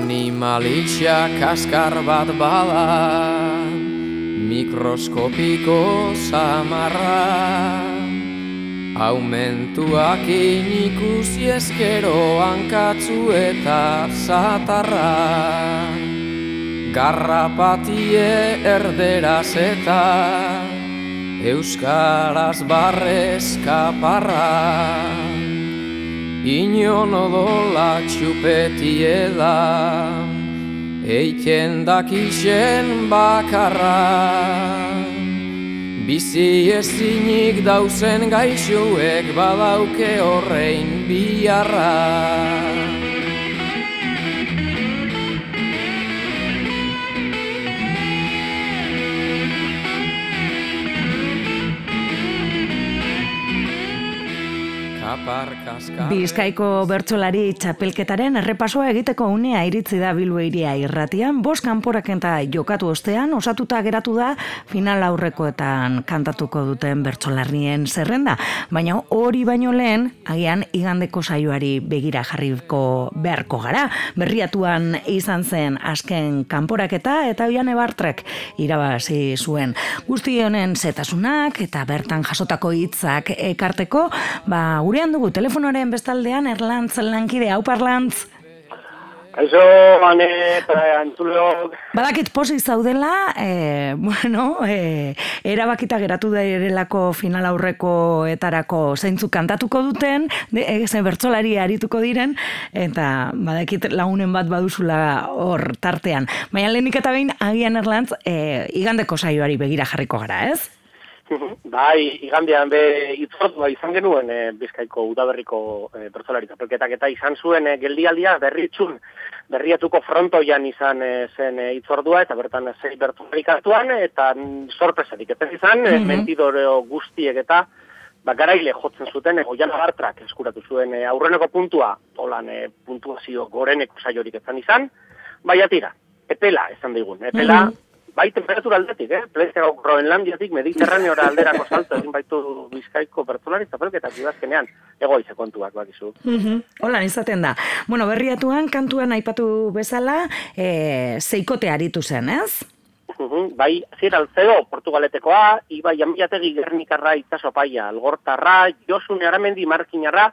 Animalitxa kaskar bat bala Mikroskopiko samarra. Aumentuak inikusi eskero hankatzu eta zatarra. Garrapatie erderaz eta Euskaraz barrez kaparra Inon odola txupetie da Eiken dakixen bakarra. Bizi ezinik dauzen gaixuek badauke horrein biarra Bizkaiko bertsolari txapelketaren errepasoa egiteko unea iritzi da Bilbairia irratian, bost kanporakenta jokatu ostean, osatuta geratu da final aurrekoetan kantatuko duten bertsolarnien zerrenda. Baina hori baino lehen, agian igandeko saioari begira jarriko beharko gara. Berriatuan izan zen asken kanporaketa eta bian ebartrek irabazi zuen. Guzti honen zetasunak eta bertan jasotako hitzak ekarteko, ba, gurean dugu telefonoaren bestaldean Erlantz lankide hau parlantz. Kaixo, mane, antulok. Badakit posi zaudela, e, bueno, e, erabakita geratu da erelako final aurreko etarako zeintzu kantatuko duten, de, e, bertzolari arituko diren, eta badakit lagunen bat baduzula hor tartean. Baina lehenik eta behin, agian Erlantz, e, igandeko saioari begira jarriko gara, ez? Bai, igandean be itzordua izan genuen e, Bizkaiko udaberriko e, bertsolari eta izan zuen e, geldialdia berritxun berriatuko frontoian izan e, zen e, itzordua eta bertan zei bertsolari kantuan eta sorpresarik eta izan mm mentidoreo guztiek eta ba, garaile jotzen zuten e, oian agartrak eskuratu zuen e, aurreneko puntua holan e, puntuazio goreneko saiorik ezan izan, bai atira, epela esan digun, epela mm bai temperatura aldetik, eh? Plezego Groenlandiatik Mediterraneora alderako salto egin baitu Bizkaiko bertsolari zapelketak ibazkenean egoize kontuak bakizu. Mm Hola, izaten da. Bueno, berriatuan kantuan aipatu bezala, eh, zeikote aritu zen, ez? bai, zira alzeo, Portugaletekoa, Ibai Amiategi Gernikarra, Itzaso Paia, Algortarra, Josune Aramendi Markinarra,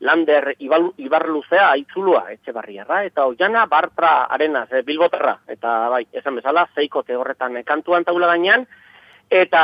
Lander Ibar Luzea aitzulua etxe barriarra, eta oiana Bartra Arenaz, e, Bilboterra, eta bai, esan bezala, zeikote horretan e, kantuan taula gainean, eta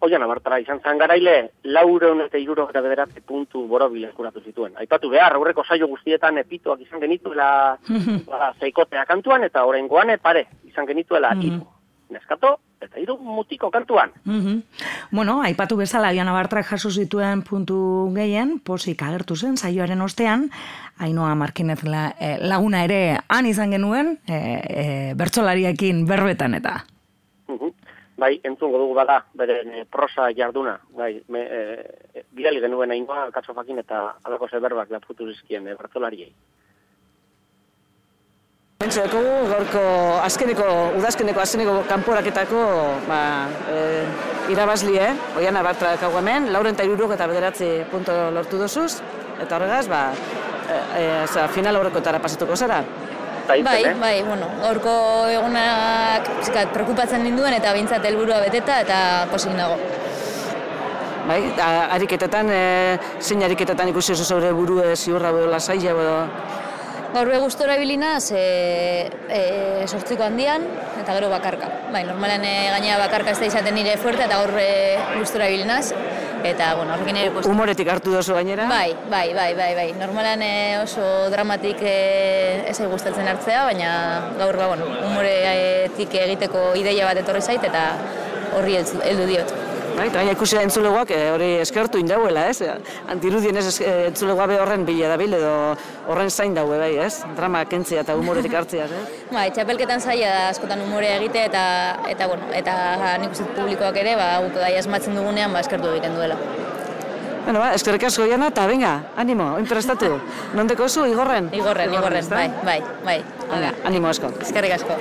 oiana Bartra izan zan garaile, laureun eta iruro eta bederatze puntu borobil eskuratu zituen. Aipatu behar, aurreko saio guztietan epituak izan genituela ba, zeikotea kantuan, eta horrengoan pare izan genituela mm -hmm neskato, eta hiru mutiko kantuan. Mm Bueno, aipatu bezala, Iana Bartrak jaso zituen puntu gehien, posik agertu zen, saioaren ostean, Ainoa Markinez la, eh, laguna ere han izan genuen, e, e, bertsolariekin berbetan eta. Mm Bai, entzungo dugu bada, bere prosa jarduna, bai, me, e, bidali genuen Ainoa katsofakin eta alako zeberbak lapkutu zizkien e, bertsolariei. Entzeko gorko azkeneko, udazkeneko azkeneko kanporaketako ba, e, irabazlie, eh? oian abartra dakago hemen, lauren eta iruruk eta bederatzi punto lortu dozuz, eta horregaz, ba, e, e, za, final horreko eta pasatuko zara. Bai, eh? bai, bueno, gorko egunak zikat, preocupatzen ninduen eta bintzat helburua beteta eta posik nago. Bai, ariketetan, e, zein ariketetan ikusi oso zure burue ziurra bedola zaila, bedo, Gaur gustora ibilinaz, e, e, sortziko handian, eta gero bakarka. Bai, normalen e, gainera bakarka ez da izaten nire fuerte, eta gaur e, gustora ibilinaz. Eta, bueno, horrekin ere... Postu. Humoretik hartu dozu gainera? Bai, bai, bai, bai, bai. Normalan e, oso dramatik e, ez gustatzen hartzea, baina gaur, ba, bueno, humoretik egiteko ideia bat etorri zait, eta horri heldu diot. Bai, eta ikusi entzulegoak eh, hori eskertu indauela, ez? Antirudien ez eh, entzulegoa be horren bila da bil, edo horren zain daue, bai, ez? Drama kentzia eta humoretik hartzea, ez? Bai, txapelketan zaila da askotan humorea egite eta, eta, bueno, eta nik uste publikoak ere, ba, guk da esmatzen dugunean, ba, eskertu egiten duela. Bueno, ba, eskerrik asko jana, eta venga, animo, oin prestatu. Nondeko zu, igorren? Igorren, igorren, bai, bai, bai. Animo asko. Eskerrik asko.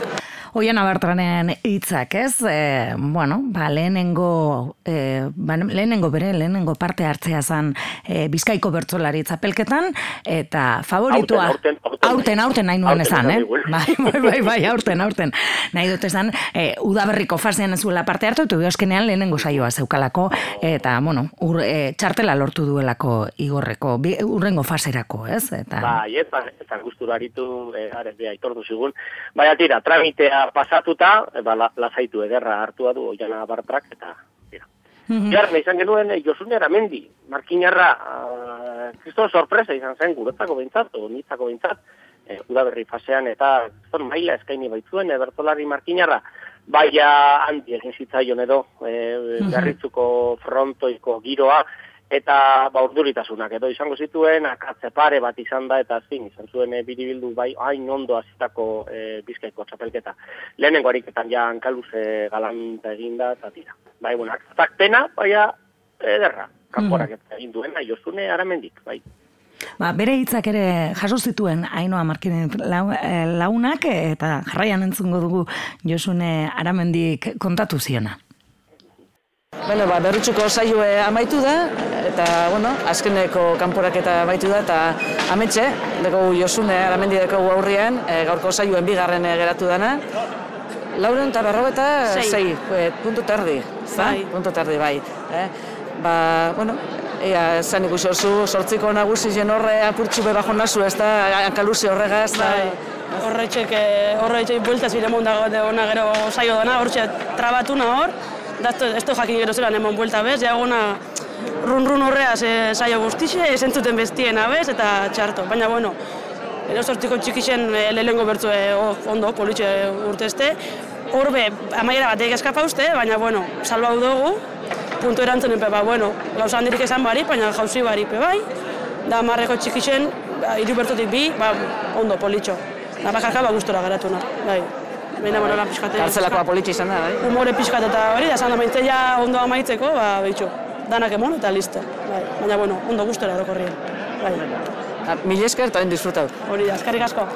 Oian abartranen hitzak, ez? E, bueno, ba, lehenengo, e, ba, lehenengo bere, lehenengo parte hartzea zan e, bizkaiko bertzolari txapelketan, eta favoritua... Aurten, aurten, aurten, aurten nahi nuen esan, eh? Bai, bai, bai, bai, aurten, aurten. Nahi dut esan, e, udaberriko fasean ez zuela parte hartu, eta bioskenean lehenengo saioa zeukalako, eta, bueno, ur, e, txartela lortu duelako igorreko, bi, urrengo faserako, ez? Eta... Bai, eta, eta gustura aritu, e, arez, aitortu zigun. Baina tira, tramitea pasatuta, e, ba, la, lasaitu ederra hartua du oiana bartrak, eta tira. Mm -hmm. izan genuen, e, Josune Aramendi, markinarra, uh, kriston sorpresa izan zen, guretzako bintzat, o nitzako bintzat, e, udaberri fasean, eta zon maila eskaini baitzuen, e, bertolari markinarra, baina handi egin zitzaion edo, e, garritzuko frontoiko giroa, eta ba urduritasunak edo izango zituen akatze pare bat izan da eta zin izan zuen e, biribildu bai hain ondo hasitako e, bizkaiko txapelketa lehenengo ariketan ja hankaluze galanta eginda eta tira bai bueno akatzak pena baina ederra kanporak mm. egin duena josune aramendik bai Ba, bere hitzak ere jaso zituen Ainoa Markinen eh, launak eta jarraian entzungo dugu Josune Aramendik kontatu ziona. Bueno, ba, berritxuko saioe amaitu da, eta, bueno, azkeneko kanporaketa amaitu da, eta ametxe, dugu Josune, aramendi dugu aurrian, e, gaurko saioen bigarren e, geratu dana. Lauren eta berrogeta, zei, e, puntu terdi, bai. puntu terdi, bai. Eh? Ba, bueno, ea, zan ikusi oso, sortziko nagusi jen horre apurtxu bebajo nazu, ez da, ankaluzi horregaz, bai. Horretxek, horretxek, bueltaz bire mundago, ona gero saio dana, horretxe trabatu hor, da esto jakin gero zelan emon buelta bez, ja eguna run run horreaz e, saio guztixe, esentzuten bestien abez eta txarto. Baina bueno, ero sortiko txikixen e, lehengo bertzu e, ondo, politxe urtezte. Horbe, amaiera bat eskapa uste, baina bueno, salbau dugu, puntu erantzen pe, ba, bueno, gauza handirik esan bari, baina jauzi bari pe bai. Da marreko txikixen, ba, iru bertutik bi, ba, ondo, politxo. Da bakarka ba gustora garatu bai. Baina, bueno, lan pixkate. Kartzelakoa politxe izan da, bai? Humore pixkat eta hori, da zan da ja ondo amaitzeko, ba, behitxu, danak emon eta listo. Bai. Baina, bueno, ondo gustora edo korrien. Bai. Mil esker eta disfrutau. Hori, azkarrik asko.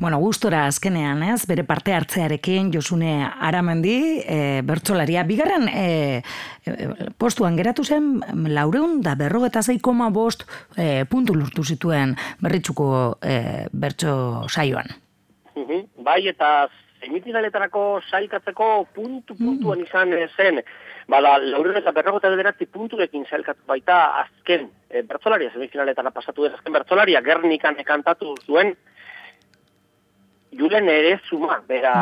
Bueno, gustora azkenean, ez, bere parte hartzearekin Josune Aramendi, e, bertsolaria, bigarren e, e, postuan geratu zen, laureun da berrogeta zeikoma bost e, puntu lortu zituen berritxuko e, bertso saioan. Bai, eta semifinaletarako sailkatzeko puntu puntuan mm. izan zen, bada, lauren eta berrogota bederatzi punturekin sailkatu baita azken e, bertzolaria, semifinaletara pasatu den azken bertzolaria, gernikan ekantatu zuen, julen ere zuma, bera,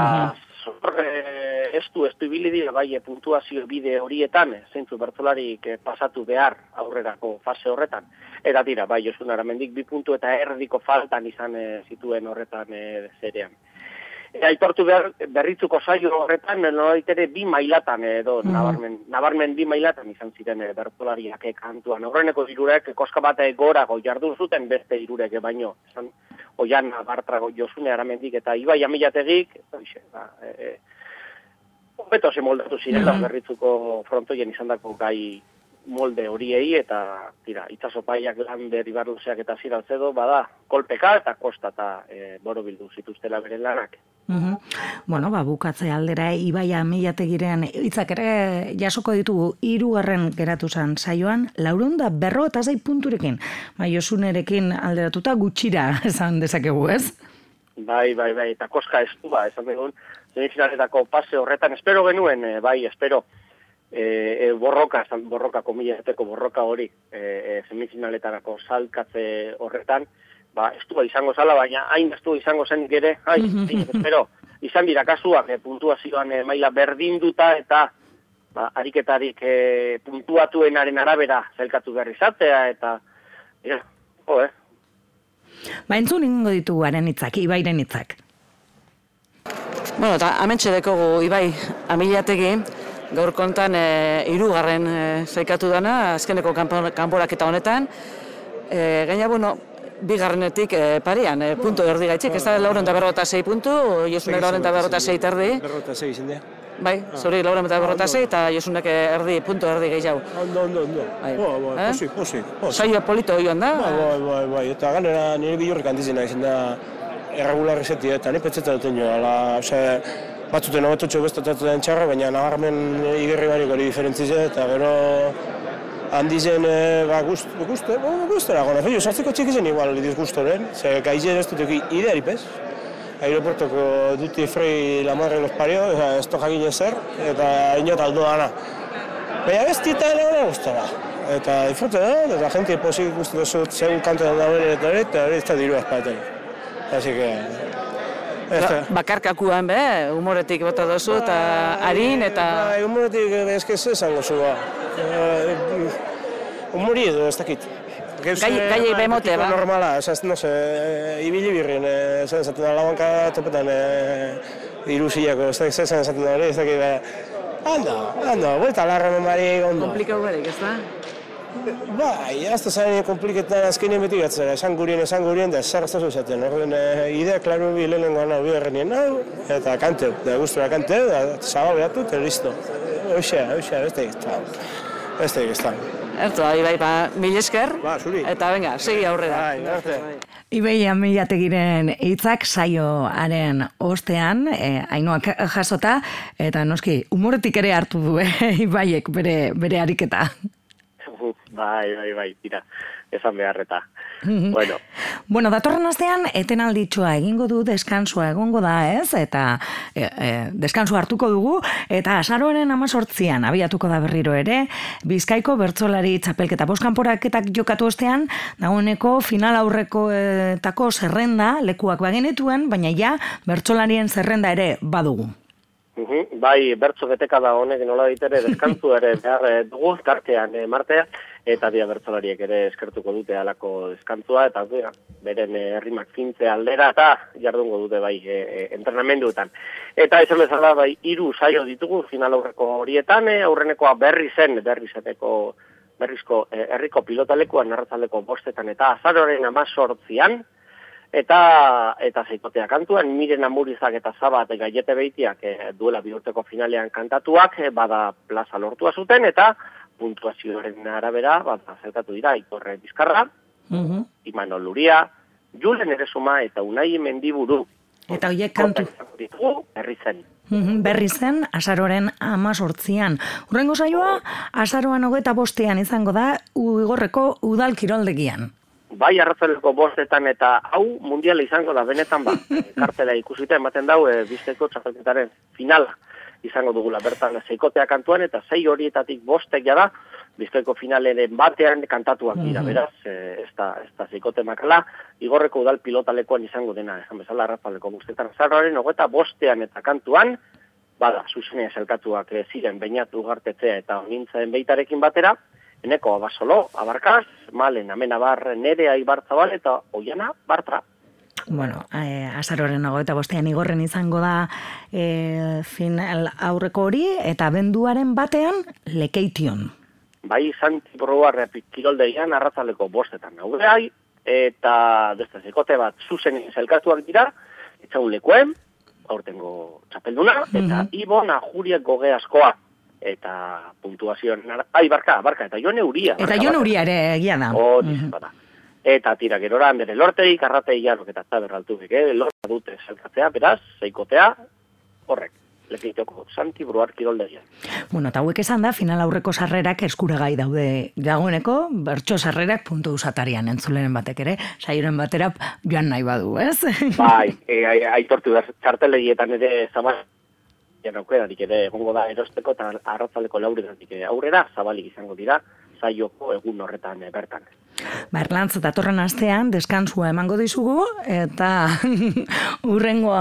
zor, e, estu, estu ibili bai, e, puntuazio bide horietan, zeintzu bertzolarik e, pasatu behar aurrerako fase horretan. Eta tira, bai, josun aramendik bi puntu eta erdiko faltan izan e, zituen horretan e, zerean. E, aitortu behar, berritzuko saio horretan, nolait ere bi mailatan edo, mm. nabarmen, nabarmen bi mailatan izan ziren e, bertolariak kantuan. Horreneko irurek, koska bat gorago jardun zuten beste irurek baino. Esan, oian bartrago josune aramendik eta ibai amilategik, eta ba, e, e, beto moldatu ziren mm -hmm. berritzuko frontoien izan dako gai molde horiei eta tira, itzasopaiak lan berri eta ziraltzedo, bada, kolpeka eta kosta eta e, boro bildu zituztela bere lanak. Mm Bueno, ba, bukatze aldera Ibaia Milategiren hitzak ere jasoko ditugu hirugarren geratu zen saioan, laurun da berro eta zai punturekin. Ba, Josunerekin alderatuta gutxira esan dezakegu, ez? Bai, bai, bai, eta koska ez du, ba, esan dugun, semifinaletako pase horretan, espero genuen, eh, bai, espero, e, e, borroka, esan borroka, komileteko borroka hori, e, e, semifinaletarako salkatze horretan, ba, estua izango zala, baina hain estua izango zen gere, ai, espero, izan dira kasuak, e, puntuazioan e, maila berdinduta eta ba, ariketarik e, puntuatuenaren arabera zelkatu behar izatea, eta, ja, jo, eh? Ba, entzun ingo ditugu haren itzak, ibairen itzak. Bueno, eta amentxe dekogu, Ibai, amilategi, gaur kontan e, irugarren e, zaikatu dana, azkeneko kanporak eta honetan. E, gaina, bueno, bigarrenetik e, parian, e, puntu erdi gaitxik, ez da lauren eta berrota zei puntu, Josunek lauren eta berrota zei terdi. Berrota zei izin Bai, ah. zuri lauren eta berrota zei eta Josunek erdi, puntu erdi gehiago. Ondo, ondo, ondo. Bai, bai, posi, posi. Saio polito joan da? Bai, bai, bai, bai, eta ganera nire bihurrik handizena da erregularri zeti, eta ni petzetan duten jo, ala, batzuten hobetotxo bestatzen den txarra, baina nagarmen igerri barik hori diferentzize, eta gero handi zen, e, ba, gust, gust, ba, gust, gona, fio, sartzeko txik zen igual disgustoren, ze gaizen ez dut eki ideari pez. Aeroportoko duti frei la madre los parió, ez to jakin ezer, eta inot aldo dana. Baina ez dita ere guztara. Eta disfrute da, eta gente posik guztu dut zeun kanto da dagoen eta hori, eta hori ez da diru azpaetan. Así que, Ba, bakarkakuan be, humoretik bota dozu eta harin eta... Ba, humoretik eske ez esango zu ba. Humori edo ez dakit. Gai, gai bemote, ba? Normala, ez ez, no se, ibili birrin, ez ez, da labanka topetan irusiako, ez ez, ez zaten da ez dakit, anda, anda, vuelta larra memari ondo. Komplikau barik, ez da? Bai, ez da zain kompliketan azkenean beti gatzera, esan gurien, esan gurien, da zer ez zaten, orden idea klaro bi lehen gana bi errenien hau, eta kante, da gustura kante, da zabal behatu, eta listo. Hoxe, ez da egizta. Ez da egizta. Ertu, bai, bai, ba, mil esker, Ba, zuri. eta venga, segi aurrera. Bai, arte. Ibei amilategiren hitzak saioaren ostean, eh, hainoak jasota, eta noski, umoretik ere hartu du, eh, Ibaiek bere, bere ariketa. Bai, bai, bai, tira, esan beharreta. bueno, Bueno, datorren astean etenalditxoa egingo du deskansua egongo da, ez? Eta e, e, deskansu hartuko dugu eta azaroaren amazortzian abiatuko da berriro ere, Bizkaiko bertzolari txapelketa boskanporaketak jokatu ostean, dagoeneko final aurrekoetako zerrenda lekuak bagenetuen, baina ja bertsolarien zerrenda ere badugu. Mhm, Bai, bertso beteka da honek nola ditere deskantu ere behar eh, dugu, tartean eh, martea, eta dia bertsolariek ere eskertuko dute alako deskantzua, eta dira, beren eh, herrimak fintze aldera, eta jardungo dute bai e, e, entrenamenduetan. Eta esan bezala bai, hiru saio ditugu final aurreko horietan, eh, aurrenekoa berri zen, berri zeneko berrizko herriko pilotalekuan narratzaleko bostetan eta azaroren amazortzian, eta eta zeikotea kantuan miren amurizak eta zabat gaiete beitiak e, duela bi urteko finalean kantatuak e, bada plaza lortua zuten eta puntuazioaren arabera bada zelkatu dira ikorre bizkarra, Mhm. Imanol Luria, Julen Eresuma eta Unai Mendiburu. Eta hoiek kantu. Herri zen. Mhm, Berri zen, azaroren amazortzian. Urrengo saioa, azaroan hogeta bostean izango da, uigorreko udal kiroldegian. Bai, arratzaleko bostetan eta hau mundiala izango da, benetan ba. Kartela ikusita ematen dau, e, bizteko txapelketaren finala izango dugula. Bertan zeikotea kantuan, eta sei horietatik bostek jada, bizkaiko finaleren batean kantatuak dira, beraz, e, ez da, ez da zeikote makala, igorreko udal pilotalekuan izango dena, esan bezala arratzaleko guztetan zarroaren, hogeta bostean eta kantuan, bada, zuzenea zelkatuak e, ziren bainatu gartetzea eta onintzaen beitarekin batera, eneko abasolo, abarkaz, malen, amenabar, nere aibartzabal eta oiana, bartra. Bueno, eh, azaroren nago eta bostean igorren izango da eh, final aurreko hori, eta benduaren batean lekeition. bai Santi Probarre kiroldeian arratzaleko bostetan naudeai, eta beste zekote bat zuzen zelkatuak dira, etxagun lekuen, aurtengo txapelduna, eta Ibon Ajuriek goge askoa, eta puntuazioan, ai, barka, barka, eta jone uria. Eta barka, jon barka. uria ere egia da. Hori, Mhm. bada. Eta tira, gerora, bere lortei, karratei jarrok eta taberraltu beke, lorta dute zelkatzea, beraz, zeikotea, horrek, lekeitoko Santi Bruar kiroldegia. Bueno, eta hauek esan da, final aurreko sarrerak eskuragai daude dagoeneko, bertso sarrerak puntu usatarian entzuleren batek ere, saioren batera joan nahi badu, ez? Bai, e, ai- aitortu da, txartelegietan ere zabal, aukerarik ere egongo da erosteko eta arratzaleko lauretatik aurrera zabalik izango dira, saioko egun horretan eh, bertan. Ba, Erlantz, datorren astean deskansua emango dizugu, eta urrengo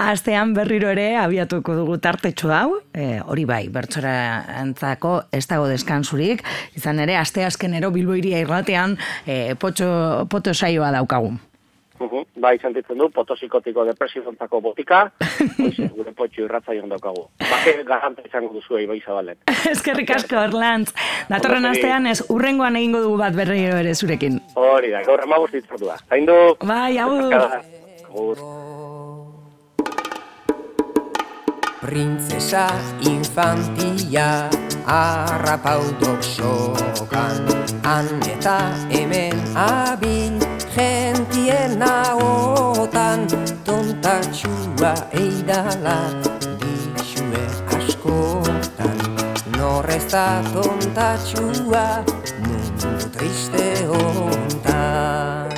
astean berriro ere abiatuko dugu tartetxo hau, e, hori bai, bertxora entzako ez dago deskansurik, izan ere, aste azkenero bilboiria irratean e, potxo, poto saioa daukagu. Uhum, bai, sentitzen du, potosikotiko depresiontzako botika, gure potxo irratzaion daukagu. Bake garanta izango duzu bai zabalen. Eskerrik asko, Erlantz. Datorren astean ez, urrengoan egingo dugu bat berriro ere zurekin. Hori da, gaur emagoz ditzartu da. Zaindu! Bai, agur. Printzesa infantia harrapaudok sokan Han eta hemen abil gentien nagotan tontatxua eidala Dixue askotan. Norrez da tontatxua Mundu triste hontan.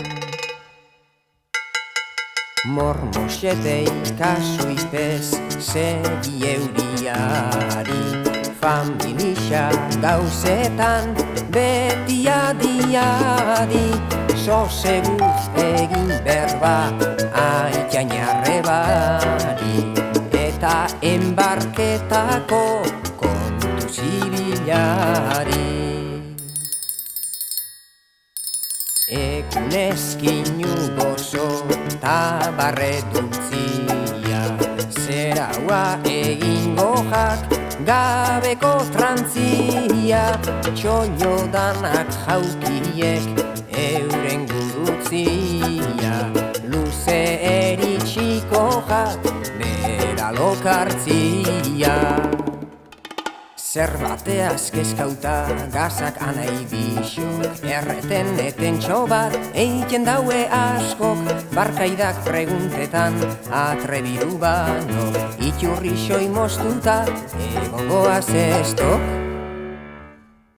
Mormosete ikasu ipez Segi euriari Familia gauzetan Beti adi-adi Soseguz egin berba Aikian jarrebari Eta embarketako Kontu zibilari. Ekunezkinu gozo Ta barretuntzia Zeraua egin gojak Gabeko trantzia Txoio danak jaukiek Euren gurutzia. Luze eritxiko jak Bera lokartzia Zer bateaz kezkauta gazak anai bisok Erreten eten txobat eiken daue askok Barkaidak preguntetan atrebidu bano Iturri xoi mostuta egongoaz estok